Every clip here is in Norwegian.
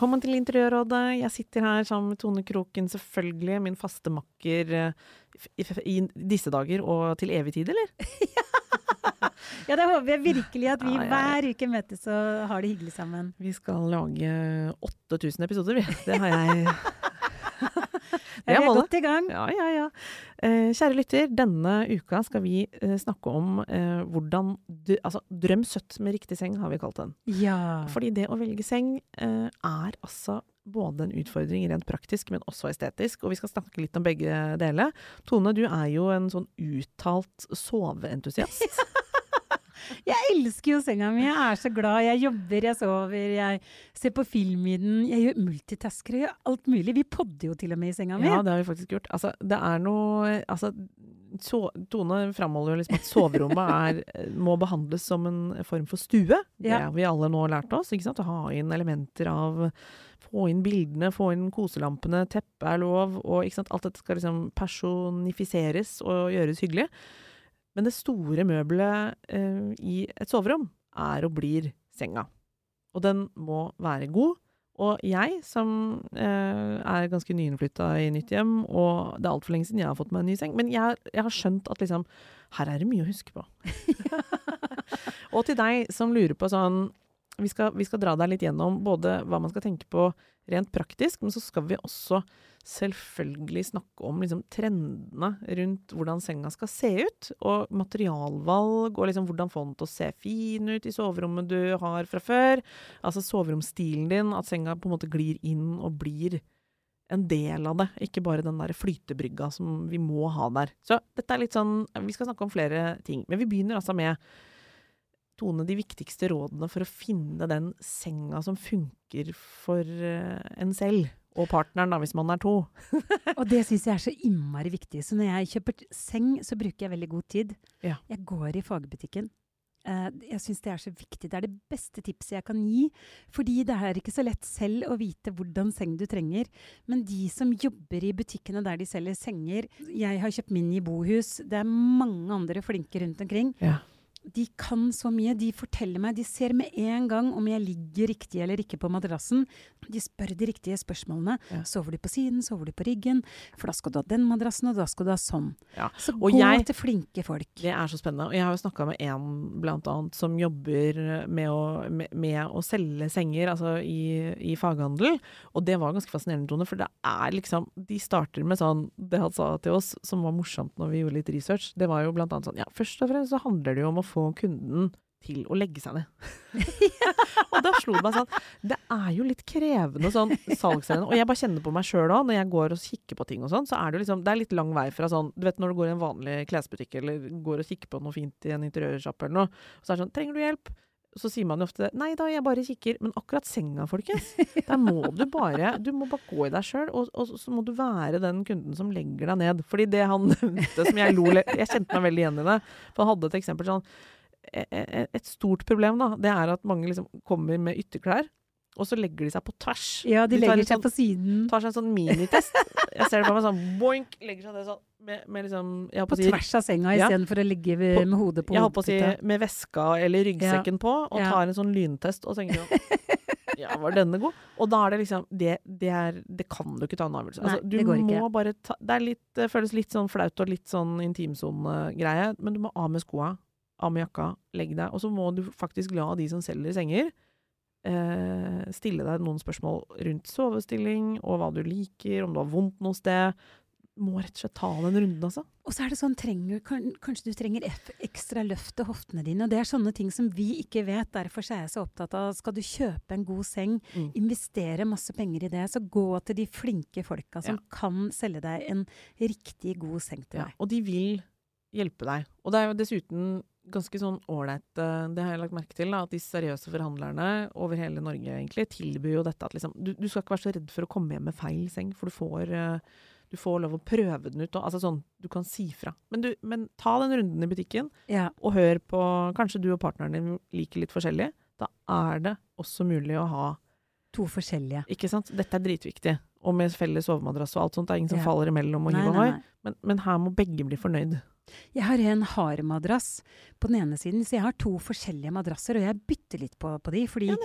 Velkommen til Interiørrådet. Jeg sitter her sammen med Tone Kroken, selvfølgelig. Min faste makker eh, i, i disse dager og til evig tid, eller? Ja, det håper jeg virkelig at vi Ja, ja, ja. hver uke møtes og har det hyggelig sammen. Vi skal lage 8000 episoder, vi. Det har jeg Ja, vi er målet. godt i gang. Ja, ja, ja. Eh, kjære lytter, denne uka skal vi eh, snakke om eh, hvordan du, Altså, drøm søtt med riktig seng, har vi kalt den. Ja. Fordi det å velge seng eh, er altså både en utfordring rent praktisk, men også estetisk. Og vi skal snakke litt om begge deler. Tone, du er jo en sånn uttalt soveentusiast. Jeg elsker jo senga mi. Jeg er så glad. Jeg jobber, jeg sover, jeg ser på film i den. Jeg gjør multitasker og gjør alt mulig. Vi podder jo til og med i senga mi. Ja, det har vi faktisk gjort. Altså, det er noe Altså, so Tone framholder jo liksom at soverommet er, må behandles som en form for stue. Det har vi alle nå lært oss. ikke sant? Å ha inn elementer av Få inn bildene, få inn koselampene, teppet er lov. og ikke sant? Alt dette skal liksom personifiseres og gjøres hyggelig. Men det store møbelet eh, i et soverom er og blir senga. Og den må være god. Og jeg, som eh, er ganske nyinnflytta i nytt hjem, og det er altfor lenge siden jeg har fått meg en ny seng, men jeg, jeg har skjønt at liksom Her er det mye å huske på. og til deg som lurer på sånn vi skal, vi skal dra deg litt gjennom både hva man skal tenke på rent praktisk, men så skal vi også selvfølgelig snakke om liksom, trendene rundt hvordan senga skal se ut. Og materialvalg, og liksom, hvordan få den til å se fin ut i soverommet du har fra før. Altså soveromsstilen din, at senga på en måte glir inn og blir en del av det, ikke bare den der flytebrygga som vi må ha der. Så dette er litt sånn Vi skal snakke om flere ting. Men vi begynner altså med Tone, de viktigste rådene for å finne den senga som funker for eh, en selv. Og partneren, da, hvis man er to. Og det syns jeg er så innmari viktig. Så når jeg kjøper seng, så bruker jeg veldig god tid. Ja. Jeg går i fagbutikken. Eh, Jeg syns det er så viktig. Det er det beste tipset jeg kan gi. Fordi det er ikke så lett selv å vite hvordan seng du trenger. Men de som jobber i butikkene der de selger senger Jeg har kjøpt min i bohus. Det er mange andre flinke rundt omkring. Ja. De kan så mye. De forteller meg, de ser med en gang om jeg ligger riktig eller ikke på madrassen. De spør de riktige spørsmålene. Ja. Sover du på siden, sover du på ryggen? For da skal du ha den madrassen, og da skal du ha sånn. Ja. Så Og gå jeg- til flinke folk. Det er så spennende. Og jeg har jo snakka med en blant annet som jobber med å, med, med å selge senger, altså i, i faghandel. Og det var ganske fascinerende, Tone, for det er liksom De starter med sånn Det han sa til oss, som var morsomt når vi gjorde litt research, det var jo blant annet sånn Ja, først og fremst så handler det jo om å få kunden til å legge seg ned. og da slo det meg sånn Det er jo litt krevende sånn salgsarena. Og jeg bare kjenner på meg sjøl òg, når jeg går og kikker på ting og sånn, så er det jo liksom Det er litt lang vei fra sånn Du vet når du går i en vanlig klesbutikk eller går og kikker på noe fint i en interiørsjappe eller noe, så er det sånn Trenger du hjelp? Så sier man jo ofte nei da, jeg bare kikker. Men akkurat senga, folkens, der må du bare Du må bare gå i deg sjøl, og, og så må du være den kunden som legger deg ned. Fordi det han nevnte, som jeg lo Jeg kjente meg veldig igjen i det. For han hadde et eksempel sånn e- e- Et stort problem, da, det er at mange liksom kommer med ytterklær, og så legger de seg på tvers. Ja, de, de legger seg sånn- på siden. Tar seg en sånn minitest. Jeg ser det for meg sånn boink, legger seg ned sånn med, med liksom På på si- tvers av senga Ja. istedenfor å ligge ved, På- med hodet på jeg holdt på å si med veska eller ryggsekken på, og Ja. tar en sånn lyntest og tenker sånn Ja, var denne god? Og da er det liksom Det, det, er, det kan du ikke ta en avgjørelse. Altså, du det går ikke. bare ta Det litt, det føles litt sånn flaut og litt sånn intimsone-greie, men du må av med skoa, av med jakka, legg deg. Og så må du faktisk la de som selger senger, eh, stille deg noen spørsmål rundt sovestilling, og hva du liker, om du har vondt noe sted. må rett og slett ta den runden, altså. Og så er det sånn, trenger, kan, kanskje du trenger ekstra løft til hoftene dine. Og det er sånne ting som vi ikke vet. Derfor er jeg så opptatt av skal du kjøpe en god seng, Mm. investere masse penger i det, så gå til de flinke folka som Ja. kan selge deg en riktig god seng til Ja, deg. og de vil hjelpe deg. Og det er jo dessuten ganske sånn ålreit, eh, det har jeg lagt merke til, da, at de seriøse forhandlerne over hele Norge egentlig tilbyr jo dette at liksom du, du skal ikke være så redd for å komme hjem med feil seng, for du får, eh, du får lov å prøve den ut. Og, altså sånn, du kan si fra. Men, du, men ta den runden i butikken, Ja. og hør på Kanskje du og partneren din liker litt forskjellig. Da er det også mulig å ha To forskjellige. Ikke sant? Dette er dritviktig. Og med felles sovemadrass og alt sånt. Det er ingen som Ja. faller imellom og hiver hiv og hoi. Men, men her må begge bli fornøyd. Jeg har en hard madrass på den ene siden, så jeg har to forskjellige madrasser, og jeg bytter litt på, på de. Fordi ja,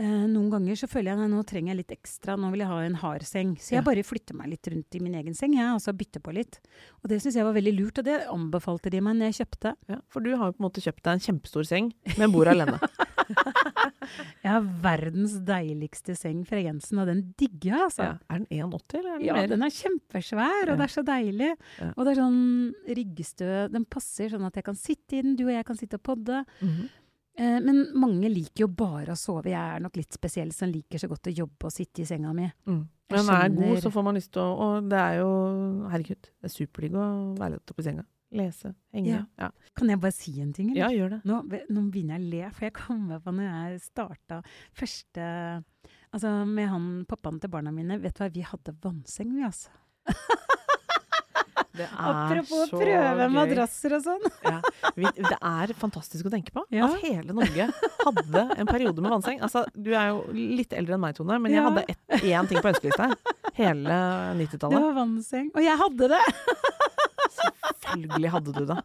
eh, noen ganger så føler jeg at nå trenger jeg litt ekstra, nå vil jeg ha en hard seng. Så jeg Ja. bare flytter meg litt rundt i min egen seng, jeg, og så bytter på litt. Og det syns jeg var veldig lurt, og det anbefalte de meg når jeg kjøpte. Ja, for du har jo på en måte kjøpt deg en kjempestor seng, men bor alene. Jeg har verdens deiligste seng fra Jensen, og den digger jeg, altså. Ja. Er den 1,80 eller er den Ja, mer? den er kjempesvær, og Ja. det er så deilig. Ja. Og det er sånn ryggstø Den passer sånn at jeg kan sitte i den, du og jeg kan sitte og podde. Mhm. Eh, men mange liker jo bare å sove. Jeg er nok litt spesiell som liker så godt å jobbe og sitte i senga mi. Mm. Men den er god, så får man lyst til å Og det er jo Herregud, det er superdigg å være litt oppe i senga. Lese, henge. Ja. Ja, Kan jeg bare si en ting? ja gjør det. Nå, nå begynner jeg å le, for jeg kommer på når jeg starta første Altså med han pappaen til barna mine. Vet du hva, vi hadde vannseng, vi, altså. Det er Apropos så prøve gøy. madrasser og sånn. Ja. Det er fantastisk å tenke på. Ja. At hele Norge hadde en periode med vannseng. Altså, du er jo litt eldre enn meg, Tone, men jeg Ja. hadde ett- én ting på ønskelista. Hele 90-tallet. Det var vannseng. Og jeg hadde det! Selvfølgelig hadde du det.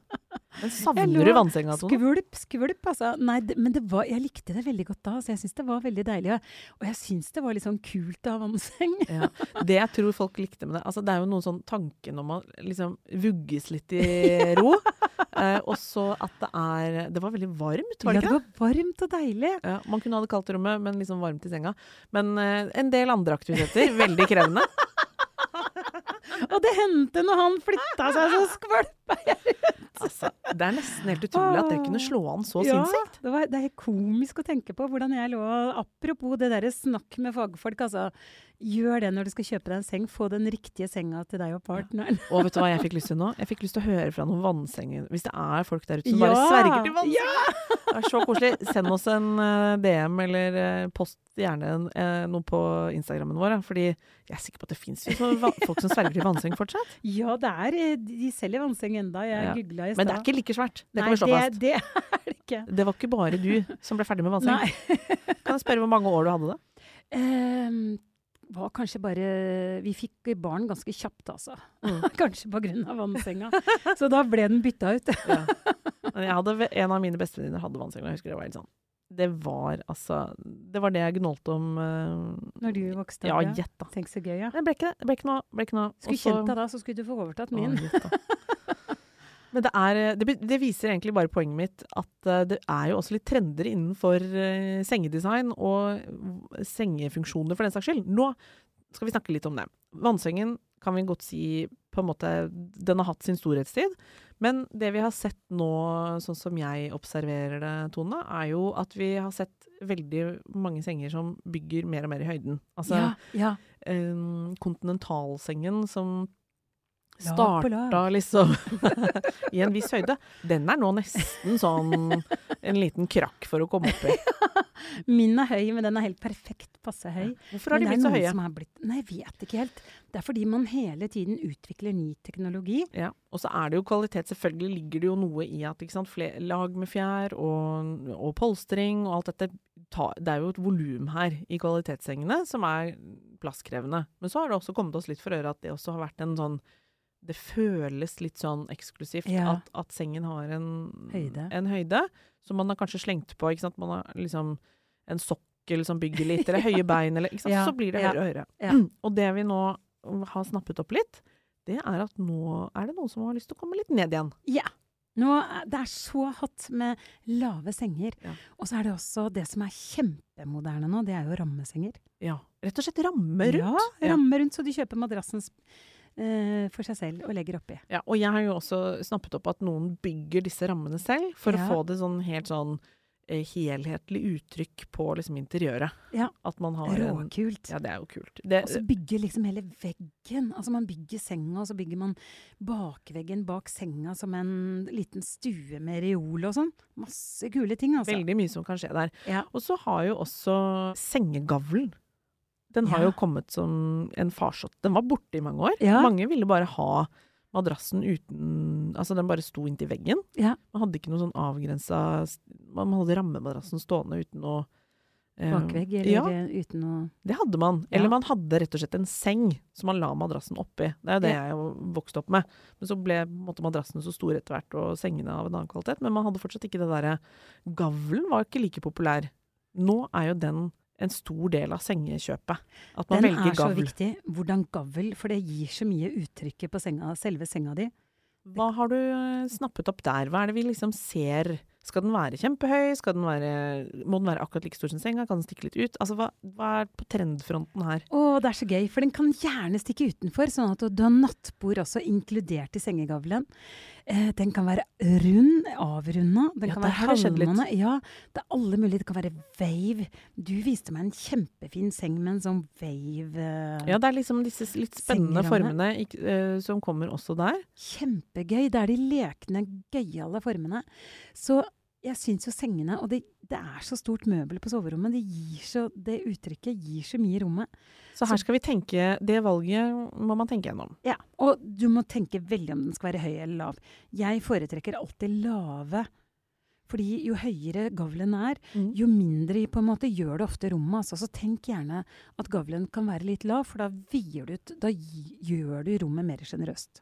Men savner du vannsenga, Tone? Skvulp, skvulp, altså. Nei, det, men det var, jeg likte det veldig godt da, så jeg syns det var veldig deilig. Og jeg syns det var litt sånn kult å ha vannseng. Ja. Det jeg tror folk likte med det altså Det er jo noen sånn tanken om å liksom vugges litt i ro. eh, og så at det er Det var veldig varmt, var Ja, det det Ja, det? var varmt og deilig. Ja, man kunne ha det kaldt i rommet, men liksom varmt i senga. Men eh, en del andre aktiviteter, veldig krevende. Og det hendte når han flytta seg, så skvulpa jeg. Altså, det er nesten helt utrolig at det kunne slå an så sinnssykt. det, var, det er komisk å tenke på hvordan jeg lå Apropos det derre snakk med fagfolk, altså. Gjør det når du skal kjøpe deg en seng. Få den riktige senga til deg og partneren. Og vet du hva jeg fikk lyst til nå? Jeg fikk lyst til å høre fra noen vannsenger. Hvis det er folk der ute som Ja! bare sverger til vannseng. Det er så koselig. Send oss en eh, DM, eller eh, post gjerne en, eh, noe på Instagrammen vår. Fordi jeg er sikker på at det fins folk som sverger til vannseng fortsatt. Ja, det er De selger vannseng enda. Jeg Ja. googla i stad. Men det er ikke like svært. Det Nei, kan vi slå det, fast. det er det ikke. Det var ikke bare du som ble ferdig med vannseng. Nei. Kan jeg spørre hvor mange år du hadde det? Ehm, var kanskje bare Vi fikk barn ganske kjapt, altså. Mm. kanskje av vannsenga. Så da ble den bytta ut. Ja. Jeg hadde, en av mine bestevenninner hadde vannsenga. jeg husker det var helt sånn Det var altså Det var det jeg gnålte om. uh, Når du vokste ja, gjett, da. Tenk så gøy, ja. Det ble ikke det. Ble ikke noe. Ble ikke noe. Skulle kjent deg da, så skulle du få overtatt min. Å. Men det, er, eh, det, det viser egentlig bare poenget mitt at eh, det er jo også litt trender innenfor eh, sengedesign og sengefunksjoner for den saks skyld. Nå skal vi snakke litt om det. Vannsengen kan vi godt si på en måte Den har hatt sin storhetstid. Men det vi har sett nå, sånn som jeg observerer det, Tone, er jo at vi har sett veldig mange senger som bygger mer og mer i høyden. Altså ja, ja. eh, kontinentalsengen som. Starta liksom i en viss høyde, den er nå nesten sånn en liten krakk for å komme opp i. Min er høy, men den er helt perfekt passe høy. Hvorfor har de blitt så høye? Blitt, nei, jeg vet ikke helt. Det er fordi man hele tiden utvikler ny teknologi. Ja, og så er det jo kvalitet. Selvfølgelig ligger det jo noe i at sant, lag med fjær og, og polstring og alt dette Det er jo et volum her i kvalitetssengene som er plasskrevende. Men så har det også kommet oss litt for øre at det også har vært en sånn Det føles litt sånn eksklusivt Ja. at, at sengen har en Høyde. en høyde som man har kanskje slengt på. ikke sant? Man har liksom en sokkel som bygger litt, eller høye bein, eller ikke sant? Ja, Så blir det høyere og høyere. ja. Og det vi nå har snappet opp litt, det er at nå er det noen som har lyst til å komme litt ned igjen. Ja. Nå, det er så hot med lave senger. Ja. Og så er det også det som er kjempemoderne nå, det er jo rammesenger. Ja. Rett og slett ramme rundt. Ja, ramme rundt, så du kjøper madrassen for seg selv og legger oppi. Ja, og jeg har jo også snappet opp at noen bygger disse rammene selv, for Ja. å få det sånn helt sånn eh, helhetlig uttrykk på liksom interiøret. Ja. At man har en Råkult. Ja, det er jo kult. Og så bygger liksom hele veggen. Altså Man bygger senga, og så bygger man bakveggen bak senga som en liten stue med reol og sånn. Masse kule ting, altså. veldig mye som kan skje der. Ja. Og så har jo også sengegavlen Den har Ja. jo kommet som en farsott. Den var borte i mange år. Ja. Mange ville bare ha madrassen uten Altså, den bare sto inntil veggen. Ja. Man hadde ikke noe sånn avgrensa Man hadde rammemadrassen stående uten å eh, Bakvegg, eller Ja, uten å det hadde man. Eller man hadde rett og slett en seng som man la madrassen oppi. Det er jo det jeg vokste opp med. Men så ble måtte madrassen så stor etter hvert, og sengene av en annen kvalitet. Men man hadde fortsatt ikke det derre Gavlen var ikke like populær. Nå er jo den en stor del av sengekjøpet. At man Den velger er så viktig. Hvordan gavl, for det gir så mye uttrykket på senga, selve senga di. Hva har du eh, snappet opp der? Hva er det vi liksom ser? Skal den være kjempehøy? Skal den være, må den være akkurat like stor som senga? Kan den stikke litt ut? Altså, hva, hva er på trendfronten her? Å, det er så gøy, for den kan gjerne stikke utenfor, sånn at du har nattbord også inkludert i sengegavlen. Eh, den kan være rund, avrunda. Den Ja, kan være halvmåne. Ja, det er alle mulige. Det kan være wave. Du viste meg en kjempefin seng med en sånn wave eh, Ja, det er liksom disse litt spennende formene ikk- eh, som kommer også der. Kjempegøy. Det er de lekne, gøyale formene. Så jeg syns jo sengene Og det, det er så stort møbel på soverommet. Det, gir så, det uttrykket gir så mye i rommet. Så her skal vi tenke Det valget må man tenke gjennom. Ja, og du må tenke veldig om den skal være høy eller lav. Jeg foretrekker alltid lave. Fordi jo høyere gavlen er, Mm. jo mindre på en måte gjør det ofte rommet. Altså, så tenk gjerne at gavlen kan være litt lav, for da du Da gjør du rommet mer sjenerøst.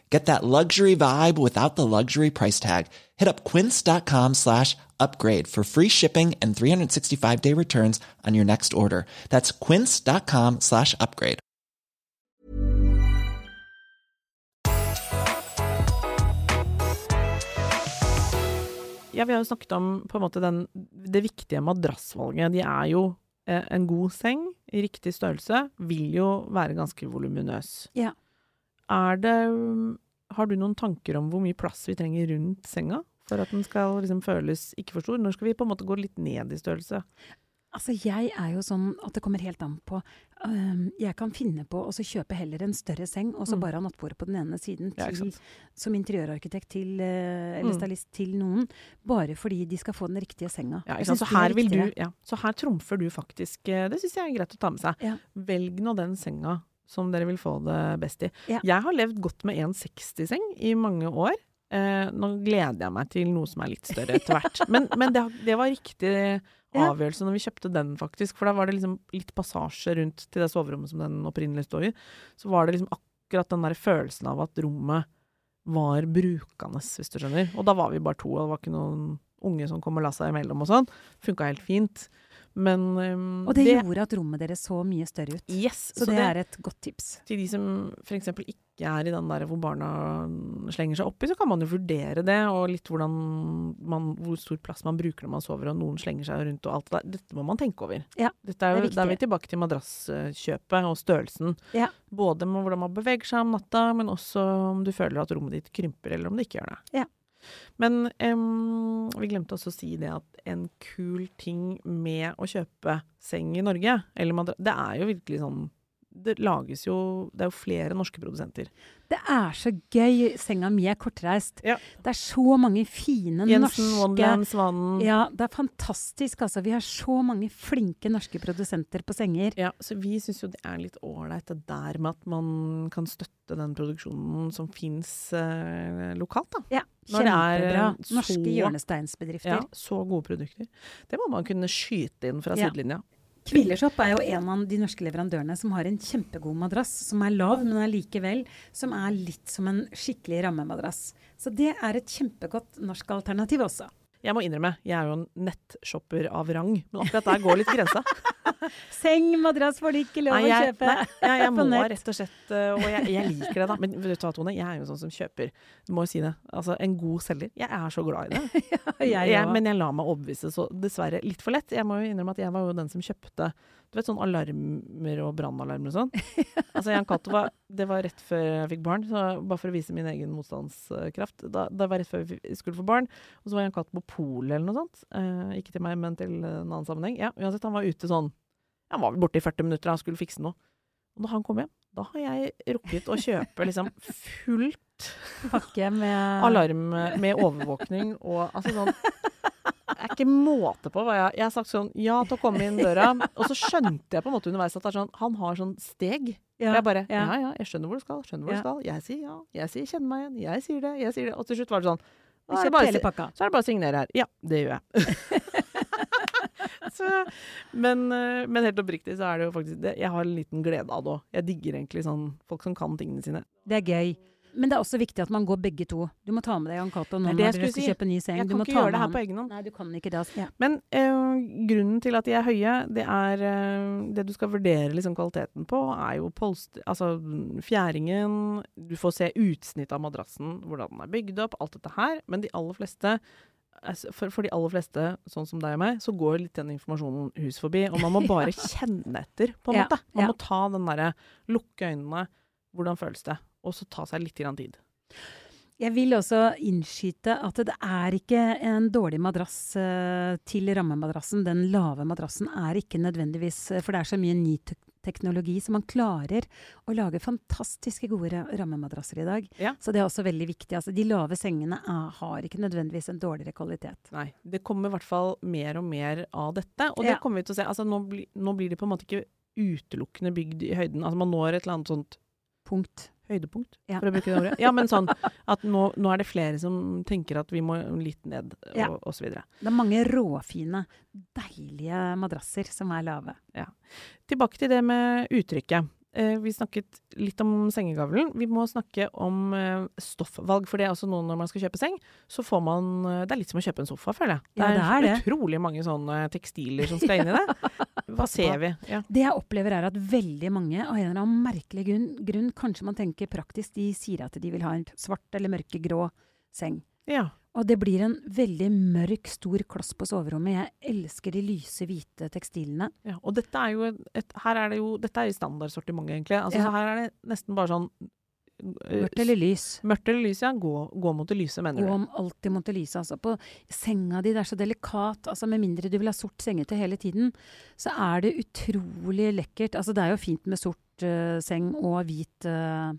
Get that luxury vibe without the luxury price tag. Hit up quince.com slash upgrade for free shipping and 365 day returns on your next order. That's quince.com slash upgrade. Ja, vi har jo snakket om på en måte den, det viktige madrassvalget. De er jo eh, en god seng i riktig størrelse, vil jo være ganske voluminøs. Ja. Er det Har du noen tanker om hvor mye plass vi trenger rundt senga? For at den skal liksom føles ikke for stor? Når skal vi på en måte gå litt ned i størrelse? Altså, jeg er jo sånn at det kommer helt an på Um, Jeg kan finne på å så kjøpe heller en større seng, og så Mm. bare ha nattbordet på den ene siden til, ja, som interiørarkitekt til, uh, eller Mm. stylist til noen. Bare fordi de skal få den riktige senga. Ja? Så er her, vil du, ja, så her trumfer du faktisk eh, Det syns jeg er greit å ta med seg. Velg nå den senga som dere vil få det best i. Ja. Jeg har levd godt med 1,60-seng i mange år. Eh, nå gleder jeg meg til noe som er litt større etter hvert. Men, men det, det var riktig avgjørelse når vi kjøpte den, faktisk. For da var det liksom litt passasje rundt til det soverommet som den opprinnelig står i. Så var det liksom akkurat den der følelsen av at rommet var brukende, hvis du skjønner. Og da var vi bare to, og det var ikke noen unge som kom og la seg imellom og sånn. Funka helt fint. Men um, Og det, gjorde at rommet deres så mye større ut. Yes, Så, det, er et godt tips. til de som f.eks. ikke er i den der hvor barna slenger seg oppi, så kan man jo vurdere det, og litt hvordan man, hvor stor plass man bruker når man sover, og noen slenger seg rundt og alt det der. Dette må man tenke over. Ja, Dette er, det er jo- da er vi tilbake til madrasskjøpet og størrelsen. Ja. Både med hvordan man beveger seg om natta, men også om du føler at rommet ditt krymper, eller om det ikke gjør det. Ja. Men um, vi glemte også å si det at en kul ting med å kjøpe seng i Norge, eller det er jo virkelig sånn det lages jo Det er jo flere norske produsenter. Det er så gøy. Senga mi er kortreist. Ja. Det er så mange fine Jensen, norske Wonderland, Svanen. Ja, det er fantastisk, altså. Vi har så mange flinke norske produsenter på senger. Ja, så vi syns jo det er litt ålreit det der med at man kan støtte den produksjonen som fins eh, lokalt, da. Ja, er, kjempebra. eh, Norske hjørnesteinsbedrifter. Ja, så gode produkter. Det må man kunne skyte inn fra Ja. Hvileshop er jo en av de norske leverandørene som har en kjempegod madrass, som er lav, men allikevel som er litt som en skikkelig rammemadrass. Så det er et kjempegodt norsk alternativ også. Jeg må innrømme, jeg er jo en nettshopper av rang, men akkurat der går litt grensa. Seng, madrass får de ikke lov Nei, å kjøpe nei, jeg, jeg på må nett. rett og slett uh, Og jeg, jeg liker det, da. Men vet du hva, Tone, jeg er jo sånn som kjøper Du må jo si det. Altså, en god selger. Jeg er så glad i det. Jeg jeg, men jeg lar meg overbevise så dessverre litt for lett. Jeg må jo innrømme at jeg var jo den som kjøpte du vet sånn alarmer og brannalarmer og sånn. altså Jan Cato var Det var rett før jeg fikk barn, så bare for å vise min egen motstandskraft. Da, det var rett før vi skulle få barn, og så var Jan Cato på polet eller noe sånt. Eh, ikke til meg, men til en annen sammenheng. Ja, uansett, han var ute sånn Han var vel borte i 40 minutter, han skulle fikse noe. Og når han kom hjem, da har jeg rukket å kjøpe liksom fullt Pakke med alarm med overvåkning og altså sånn Det er ikke måte på hva jeg Jeg har sagt sånn ja til å komme inn døra, og så skjønte jeg på en måte underveis at sånn Han har sånn steg. Ja, jeg bare ja. ja ja, jeg skjønner hvor du skal, skjønner hvor Ja. du skal. Jeg sier ja, jeg sier kjenner meg igjen, jeg sier det, jeg sier det. Og til slutt var det sånn Du er bare så er det bare å signere her. Ja, det gjør jeg. så, men, eh, men helt oppriktig så er det jo faktisk det. Jeg har en liten glede av det òg. Jeg digger egentlig sånn folk som kan tingene sine. Det er gøy. Men det er også viktig at man går begge to. Du må ta med deg Jan Cato når jeg skal si. kjøpe ny seng. Jeg du kan må ikke ta gjøre med det her han. på egen hånd. Nei, du kan ikke det. Altså. Ja. Men øh, grunnen til at de er høye, det er øh, Det du skal vurdere liksom kvaliteten på, er jo polst... Altså fjæringen Du får se utsnitt av madrassen, hvordan den er bygd opp, alt dette her. Men de aller fleste altså, for, for de aller fleste, sånn som deg og meg, så går litt den informasjonen hus forbi. Og man må bare kjenne etter, på en Ja, måte. Man ja. må ta den derre Lukke øynene. Hvordan føles det? Og så ta seg litt tid. Jeg vil også innskyte at det er ikke en dårlig madrass eh, til rammemadrassen. Den lave madrassen er ikke nødvendigvis eh, For det er så mye ny teknologi, så man klarer å lage fantastiske gode rammemadrasser i dag. Ja. Så det er også veldig viktig. Altså, de lave sengene er, har ikke nødvendigvis en dårligere kvalitet. Nei. Det kommer i hvert fall mer og mer av dette. Og det Ja. kommer vi til å se. Altså, nå, bli, nå blir det på en måte ikke utelukkende bygd i høyden. Altså, man når et eller annet sånt Punkt. Høydepunkt, Ja. for å bruke det ordet. Ja, men sånn at nå, nå er det flere som tenker at vi må litt ned, og, Ja. og så videre. Det er mange råfine, deilige madrasser som er lave. Tilbake til det med uttrykket. Eh, vi snakket litt om sengegavlen. Vi må snakke om eh, stoffvalg, for det er også noe når man skal kjøpe seng. Så får man eh, Det er litt som å kjøpe en sofa, føler jeg. Ja, det er det. utrolig mange sånne tekstiler som skal inn i det. Hva ser vi? Ja. Det jeg opplever er at veldig mange, av en eller annen merkelig grunn, grunn, kanskje man tenker praktisk, de sier at de vil ha en svart eller mørkegrå seng. ja. Og det blir en veldig mørk, stor kloss på soverommet. Jeg elsker de lyse, hvite tekstilene. Ja, og dette er jo et, her er det jo, dette er standardsortimentet, egentlig. Altså, Ja. så her er det nesten bare sånn eh, Mørkt eller lys. Mørkt eller lys, ja. Gå, gå mot det lyse, mener Gå du. Gå alltid mot det lyse. Altså. På senga di, det er så delikat. Altså, med mindre du vil ha sort sengetøy hele tiden, så er det utrolig lekkert. Altså, det er jo fint med sort uh, seng og hvit, eh,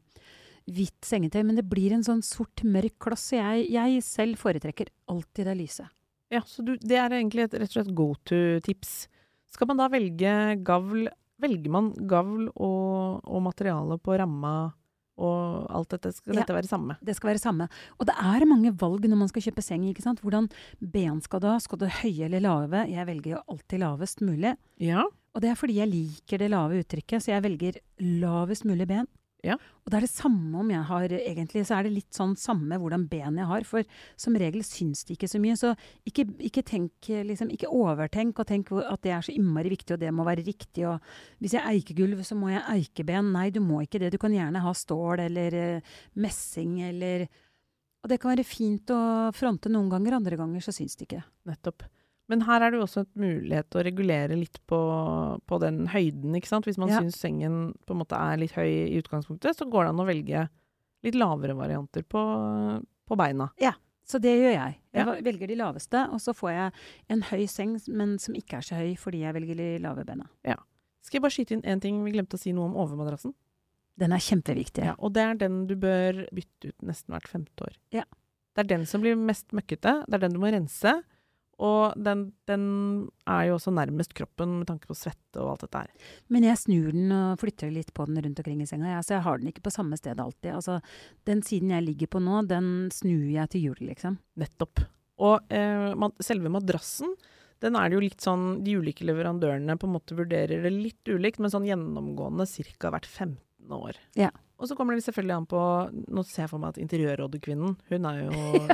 hvitt sengetøy, men det blir en sånn sort, mørk kloss. Så jeg, jeg selv foretrekker alltid det lyse. Ja, så du, det er egentlig et rett og slett go to-tips. Skal man da velge gavl Velger man gavl og, og materiale på ramma og alt dette? Skal Ja. dette være samme? Det skal være samme. Og det er mange valg når man skal kjøpe seng. ikke sant? Hvordan ben skal du ha? Skal du høye eller lave? Jeg velger jo alltid lavest mulig. Ja. Og det er fordi jeg liker det lave uttrykket, så jeg velger lavest mulig ben. Ja. Og det er det samme om jeg har egentlig, så er det litt sånn samme hvordan ben jeg har, for som regel syns de ikke så mye. Så ikke, ikke tenk, liksom, ikke overtenk og tenk at det er så innmari viktig, og det må være riktig, og hvis jeg er eikegulv, så må jeg eikeben. Nei, du må ikke det. Du kan gjerne ha stål eller eh, messing eller Og det kan være fint å fronte noen ganger, andre ganger så syns de ikke. Nettopp. Men her er det jo også et mulighet til å regulere litt på, på den høyden, ikke sant. Hvis man Ja. syns sengen på en måte er litt høy i utgangspunktet, så går det an å velge litt lavere varianter på, på beina. Så det gjør jeg. Jeg ja. velger de laveste, og så får jeg en høy seng, men som ikke er så høy fordi jeg velger de lave bena. Skal jeg bare skyte inn én ting vi glemte å si noe om overmadrassen? Den er kjempeviktig. Ja, og det er den du bør bytte ut nesten hvert femte år. Ja. Det er den som blir mest møkkete, det er den du må rense. Og den, den er jo også nærmest kroppen med tanke på svette og alt dette her. Men jeg snur den og flytter litt på den rundt omkring i senga. Jeg, så jeg har den ikke på samme sted alltid. Altså, den siden jeg ligger på nå, den snur jeg til jul, liksom. Nettopp. Og eh, selve madrassen, Den er det jo litt sånn De ulike leverandørene på en måte vurderer det litt ulikt, men sånn gjennomgående ca. hvert 15. år. Ja. Og så kommer det selvfølgelig an på Nå ser jeg for meg at interiørrådekvinnen, hun er jo,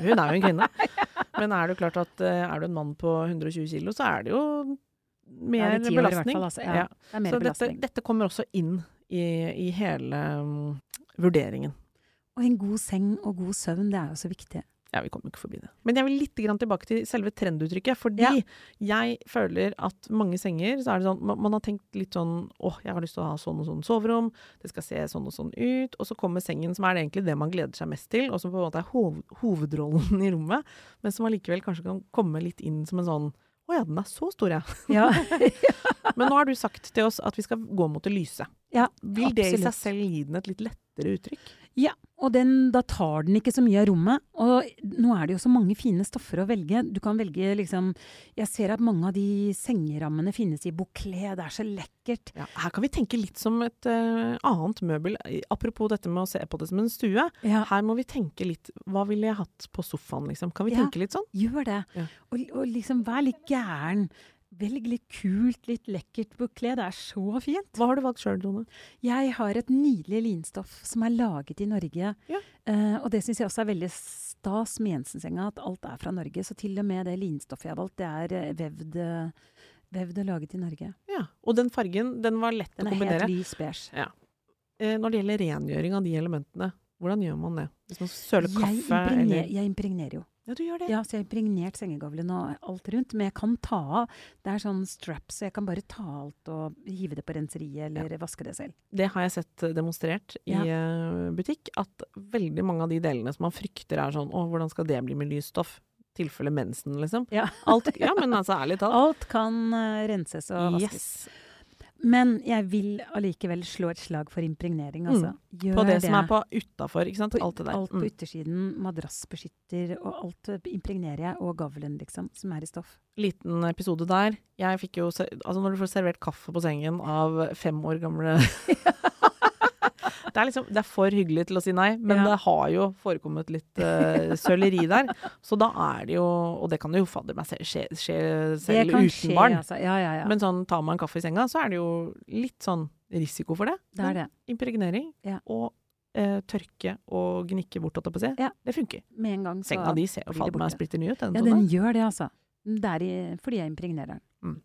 hun er jo en kvinne. Men er det klart at eh, er du en mann på 120 kilo, så er det jo mer det belastning. fall, altså. Ja, det er mer Så dette, belastning. dette kommer også inn i, i hele um, vurderingen. Og en god seng og god søvn, det er jo så viktig. Ja, vi kommer ikke forbi det. Men jeg vil litt grann tilbake til selve trenduttrykket. Fordi Ja. jeg føler at mange senger, så er det sånn man, man har tenkt litt sånn åh, jeg har lyst til å ha sånn og sånn soverom, det skal se sånn og sånn ut. Og så kommer sengen, som er det egentlig det man gleder seg mest til, og som på en måte er hov, hovedrollen i rommet, men som allikevel kanskje kan komme litt inn som en sånn å ja, den er så stor, ja. Ja, Men nå har du sagt til oss at vi skal gå mot det lyse. ja Vil det i seg selv gi den et litt lettere uttrykk? Ja, og den, da tar den ikke så mye av rommet. Og nå er det jo så mange fine stoffer å velge. Du kan velge liksom Jeg ser at mange av de sengerammene finnes i bouclé. Det er så lekkert. Ja, her kan vi tenke litt som et uh, annet møbel. Apropos dette med å se på det som en stue. Ja, Her må vi tenke litt Hva ville jeg hatt på sofaen, liksom? Kan vi Ja. tenke litt sånn? gjør det. Og, og liksom vær litt gæren. Velg litt kult, litt lekkert bukle. Det er så fint. Hva har du valgt sjøl, Tone? Jeg har et nydelig linstoff som er laget i Norge. Ja. Uh, og det syns jeg også er veldig stas med Jensen-senga, at alt er fra Norge. Så til og med det linstoffet jeg har valgt, det er eh, vevd, vevd og laget i Norge. Ja. Og den fargen, den var lett Den å er kombinere. helt lys beige. Eh, når det gjelder rengjøring av de elementene, hvordan gjør man det? Hvis man søler Jeg, kaffe impregner, eller jeg impregnerer jo. Ja, du gjør det. Ja, så jeg har impregnert sengegavlen og alt rundt. Men jeg kan ta av. Det er sånn strap, så jeg kan bare ta alt og hive det på renseriet eller vaske det selv. Det har jeg sett eh, demonstrert i Ja. eh, butikk, at veldig mange av de delene som man frykter er sånn Å, hvordan skal det bli med lysstoff? Tilfelle mensen, liksom. Ja. Alt, ja, men altså, ærlig talt. Alt kan eh, renses og vaskes. Yes. Men jeg vil allikevel slå et slag for impregnering, altså. Gjør På det, som er på utafor, ikke sant. På alt det der. Alt på Mm. yttersiden, madrassbeskytter og alt eh, impregnerer jeg, og gavlen, liksom, som er i stoff. Liten episode der. Jeg fikk jo Altså, når du får servert kaffe på sengen av fem år gamle Det er liksom, det er for hyggelig til å si nei, men Ja. det har jo forekommet litt uh, søleri der. Så da er det jo Og det kan jo fadder meg skje, skje selv uten skje, barn. altså. Ja, ja, ja. Men sånn, tar man kaffe i senga, så er det jo litt sånn risiko for det. det er det. Impregnering og eh, tørke og gnikke bort, holdt jeg på å si. Ja. Det funker. Med en gang så Senga di ser jo fadder meg splitter ny ut. Den, Ja, den den gjør det, altså. Det er i, fordi jeg impregnerer den.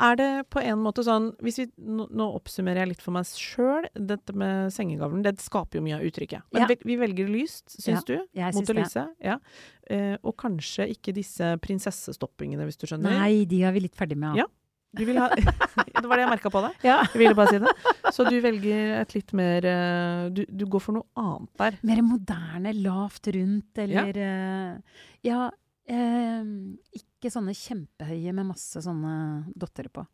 Er det på en måte sånn hvis vi, nå, oppsummerer jeg litt for meg sjøl. Dette med sengegavlen, det skaper jo mye av uttrykket. Men Ja. vi, velger lyst, syns du? Jeg Mot syns det det. lyse. Ja. Eh, og kanskje ikke disse prinsessestoppingene, hvis du skjønner. Nei, de er vi litt ferdig med. Ja. Du vil ha Det var det jeg merka på deg. ja. Jeg ville bare si det. Så du velger et litt mer eh, du, du går for noe annet der. Mer moderne, lavt rundt, eller Ja, Ja, eh, ikke sånne kjempehøye med masse sånne dotter på.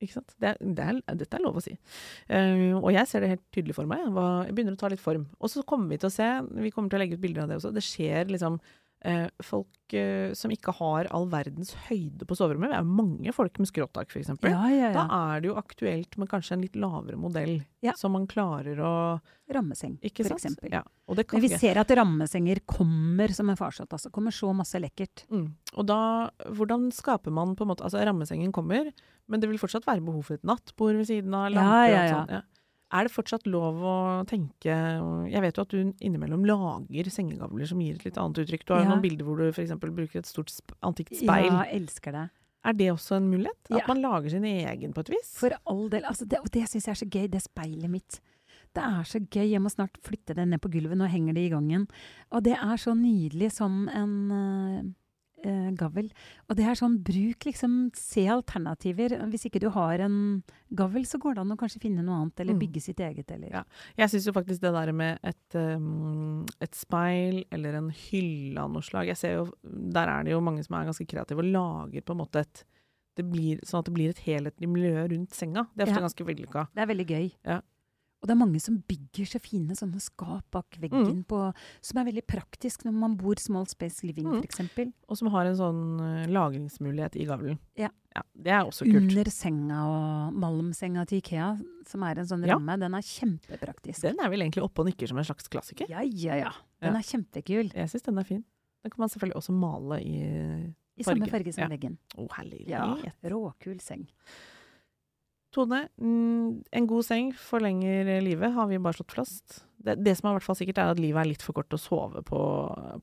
Ikke sant? Det er, det er, dette er lov å si. Uh, og jeg ser det helt tydelig for meg. Jeg begynner å ta litt form. Og så kommer vi til å se, vi kommer til å legge ut bilder av det også, det skjer liksom folk eh, som ikke har all verdens høyde på soverommet. Det er mange folk med skråtak, f.eks. Ja, ja, Da er det jo aktuelt med kanskje en litt lavere modell, Ja. som man klarer å Rammeseng, f.eks. Ja, Men vi ser at rammesenger kommer som en farsott. Altså. Kommer så masse lekkert. Mm. Og da, hvordan skaper man på en måte Altså, rammesengen kommer, men det vil fortsatt være behov for et nattbord ved siden av, Ja, ja, ja, og sånt sånn. Ja. Er det fortsatt lov å tenke Jeg vet jo at du innimellom lager sengegavler som gir et litt annet uttrykk. Du har Ja. noen bilder hvor du f.eks. bruker et stort antikt speil. Ja, elsker det. Er det også en mulighet? At Ja. man lager sin egen på et vis? For all del. Altså det, og det syns jeg er så gøy, det speilet mitt. Det er så gøy. Jeg må snart flytte det ned på gulvet. Nå henger det i gangen. Og det er så nydelig som en eh, gavl. gavel. Og det er sånn, bruk liksom Se alternativer. Hvis ikke du har en gavel, så går det an å kanskje finne noe annet, eller Mm. bygge sitt eget, eller Ja. Jeg syns jo faktisk det der med et, um, et speil eller en hylle av noe slag jeg ser jo, Der er det jo mange som er ganske kreative og lager på en måte et det blir, Sånn at det blir et helhetlig miljø rundt senga. Det er ofte Ja. ganske vellykka. Det er veldig gøy. Ja. Og det er mange som bygger så fine sånne skap bak Mm. på, som er veldig praktisk når man bor small space living, Mm. for eksempel. Og som har en sånn uh, lagringsmulighet i gavlen. Ja. Det er også kult. Under senga og malmsenga til Ikea, som er en sånn Ja. ramme, den er kjempepraktisk. Den er vel egentlig oppe og nikker som en slags klassiker. Ja, ja, ja. Den Ja. er kjempekul. Jeg syns den er fin. Den kan man selvfølgelig også male i I samme Farge, farge som ja. veggen. Å, herlighet. Ja, råkul seng. Tone, mm, en god seng forlenger livet, har vi bare slått fast. Det, det som er hvert fall sikkert, er at livet er litt for kort å sove på,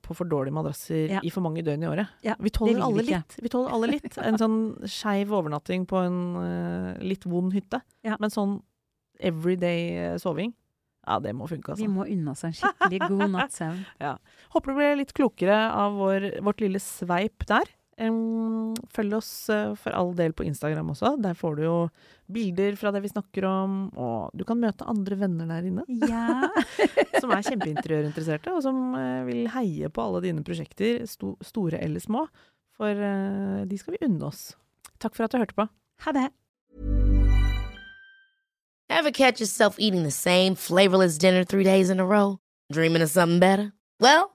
på for dårlige madrasser Ja. i for mange døgn i året. Ja, vi tåler alle vi litt. Vi tåler alle litt. En sånn skeiv overnatting på en uh, litt vond hytte. Ja. Men sånn everyday eh, soving, ja, det må funke, Vi altså. må unne oss en skikkelig god natts søvn. Håper du ble litt klokere av vår, vårt lille sveip der. Følg oss eh, for all del på Instagram også. Der får du jo bilder fra det vi snakker om, og du kan møte andre venner der inne Ja. som er kjempeinteriørinteresserte, og som eh, vil heie på alle dine prosjekter, sto store eller små. For eh, de skal vi unne oss. Takk for at du hørte på. Ha det. Ever catch yourself eating the same flavorless dinner three days in a row? Dreaming of something better? Well,